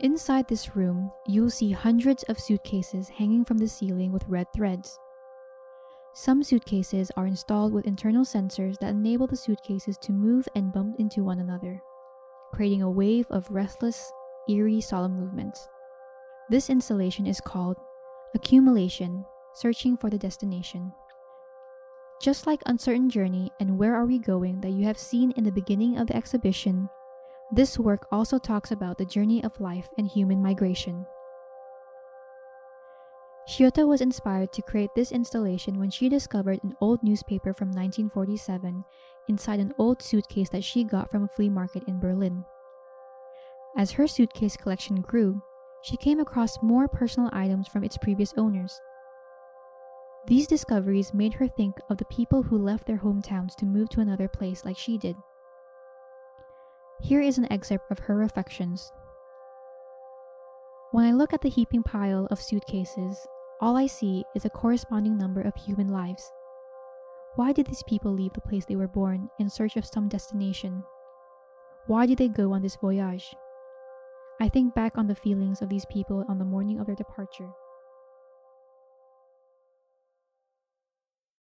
Inside this room, you'll see hundreds of suitcases hanging from the ceiling with red threads. Some suitcases are installed with internal sensors that enable the suitcases to move and bump into one another, creating a wave of restless, eerie, solemn movements. This installation is called accumulation, searching for the destination. Just like Uncertain Journey and Where Are We Going that you have seen in the beginning of the exhibition, this work also talks about the journey of life and human migration. Shiota was inspired to create this installation when she discovered an old newspaper from 1947 inside an old suitcase that she got from a flea market in Berlin. As her suitcase collection grew, she came across more personal items from its previous owners. These discoveries made her think of the people who left their hometowns to move to another place like she did. Here is an excerpt of her reflections. When I look at the heaping pile of suitcases, all I see is a corresponding number of human lives. Why did these people leave the place they were born in search of some destination? Why did they go on this voyage? I think back on the feelings of these people on the morning of their departure.